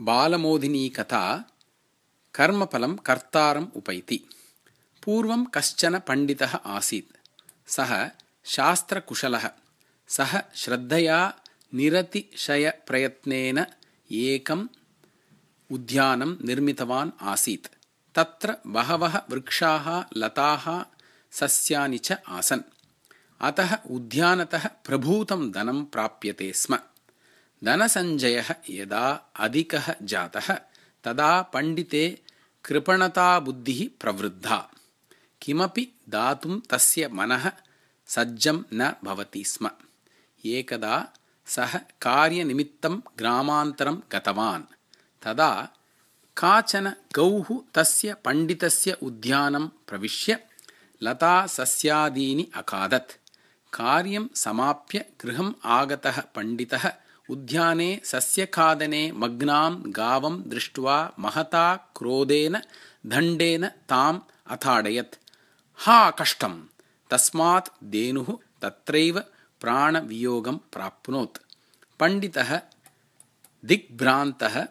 बालमोदिनी कथा कर्मफलं कर्तारम् उपैति। पूर्वं कश्चन पण्डितः आसीत्। सः शास्त्रकुशलः। सः श्रद्धया निरतिशयप्रयत्नेन एकम् उद्यानं निर्मितवान् आसीत्। तत्र बहवः वृक्षाः लताः सस्यानि च आसन्। अतः उद्यानतः प्रभूतं धनं प्राप्यते स्म धनसञ्जयः यदा अधिकः जातः तदा पण्डिते कृपणताबुद्धिः प्रवृद्धा। किमपि दातुं तस्य मनः सज्जं न भवति स्म। एकदा सः कार्यनिमित्तं ग्रामान्तरं गतवान्। तदा काचन गौः तस्य पण्डितस्य उद्यानं प्रविश्य लतासस्यादीनि अखादत्। कार्यं समाप्य गृहम् आगतः पण्डितः उद्याने सस्यखादने मग्नां गावं दृष्ट्वा महता क्रोधेन दण्डेन ताम् अताडयत् हा कष्टं तस्मात् धेनुः तत्रैव प्राणवियोगं प्राप्नोत्। पण्डितः दिग्भ्रान्तः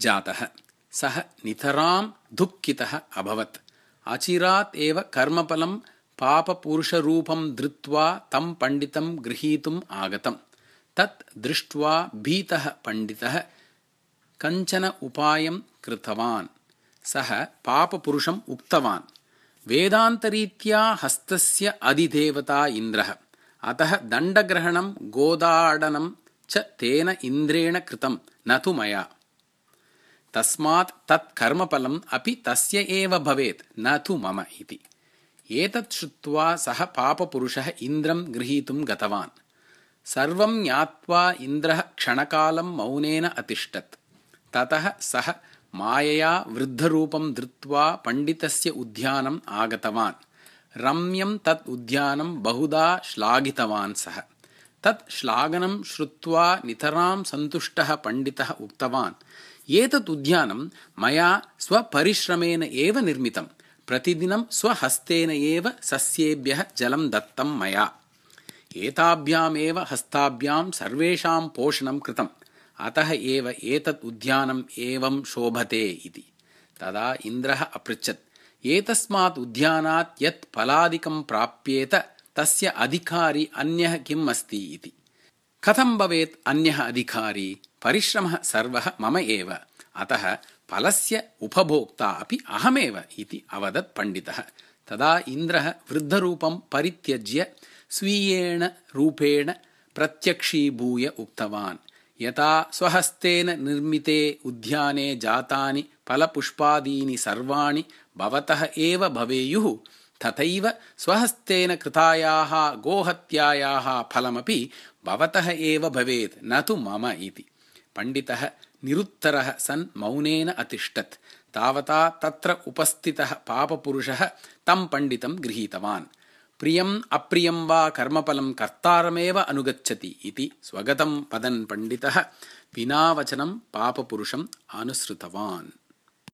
जातः। सः नितरां दुःखितः अभवत्। अचिरात् एव कर्मफलं पापपुरुषरूपं धृत्वा तं पण्डितं गृहीतुम् आगतम् तत् दृष्ट्वा भीतः पण्डितः कञ्चन उपायं कृतवान्। सः पापपुरुषम् उक्तवान्। वेदान्तरीत्या हस्तस्य अधिदेवता इन्द्रः। अतः दण्डग्रहणं गोदाडनं च तेन इन्द्रेण कृतं न तु मया। तस्मात् तत् कर्मफलम् अपि तस्य एव भवेत् न तु मम इति। एतत् श्रुत्वा सः पापपुरुषः इन्द्रं गृहीतुं गतवान् सर्वं ज्ञात्वा इन्द्रः क्षणकालं मौनेन अतिष्ठत्। ततः सः मायया वृद्धरूपं धृत्वा पण्डितस्य उद्यानम् आगतवान्। रम्यं तत् उद्यानं बहुधा श्लाघितवान् सः। तत् श्लाघनं श्रुत्वा नितरां सन्तुष्टः पण्डितः उक्तवान् एतत् उद्यानं मया स्वपरिश्रमेण एव निर्मितं। प्रतिदिनं स्वहस्तेन एव सस्येभ्यः जलं दत्तं मया एताभ्यामेव हस्ताभ्यां सर्वेषां पोषणं कृतम्। अतः एव एतत् उद्यानम् एवं शोभते इति। तदा इन्द्रः अपृच्छत् एतस्मात् उद्यानात् यत् फलादिकं प्राप्येत तस्य अधिकारी अन्यः किम् अस्ति इति। कथं भवेत् अन्यः अधिकारी? परिश्रमः सर्वः मम एव। अतः फलस्य उपभोक्ता अपि अहमेव इति अवदत् पण्डितः। तदा इन्द्रः वृद्धरूपं परित्यज्य स्वीयेण रूपेण प्रत्यक्षीभूय उक्तवान्। यथा स्वहस्तेन निर्मिते उद्याने जातानि फलपुष्पादीनि सर्वाणि भवतः एव भवेयुः तथैव स्वहस्तेन कृतायाः गोहत्यायाः फलमपि भवतः एव भवेत् न तु मम इति। पण्डितः निरुत्तरः सन् मौनेन अतिष्ठत्। तावता तत्र उपस्थितः पापपुरुषः तं पण्डितं गृहीतवान् प्रियम् अप्रियं वा कर्मफलं कर्तारमेव अनुगच्छति इति स्वगतं पदन् पण्डितः विनावचनं पापपुरुषम् अनुसृतवान्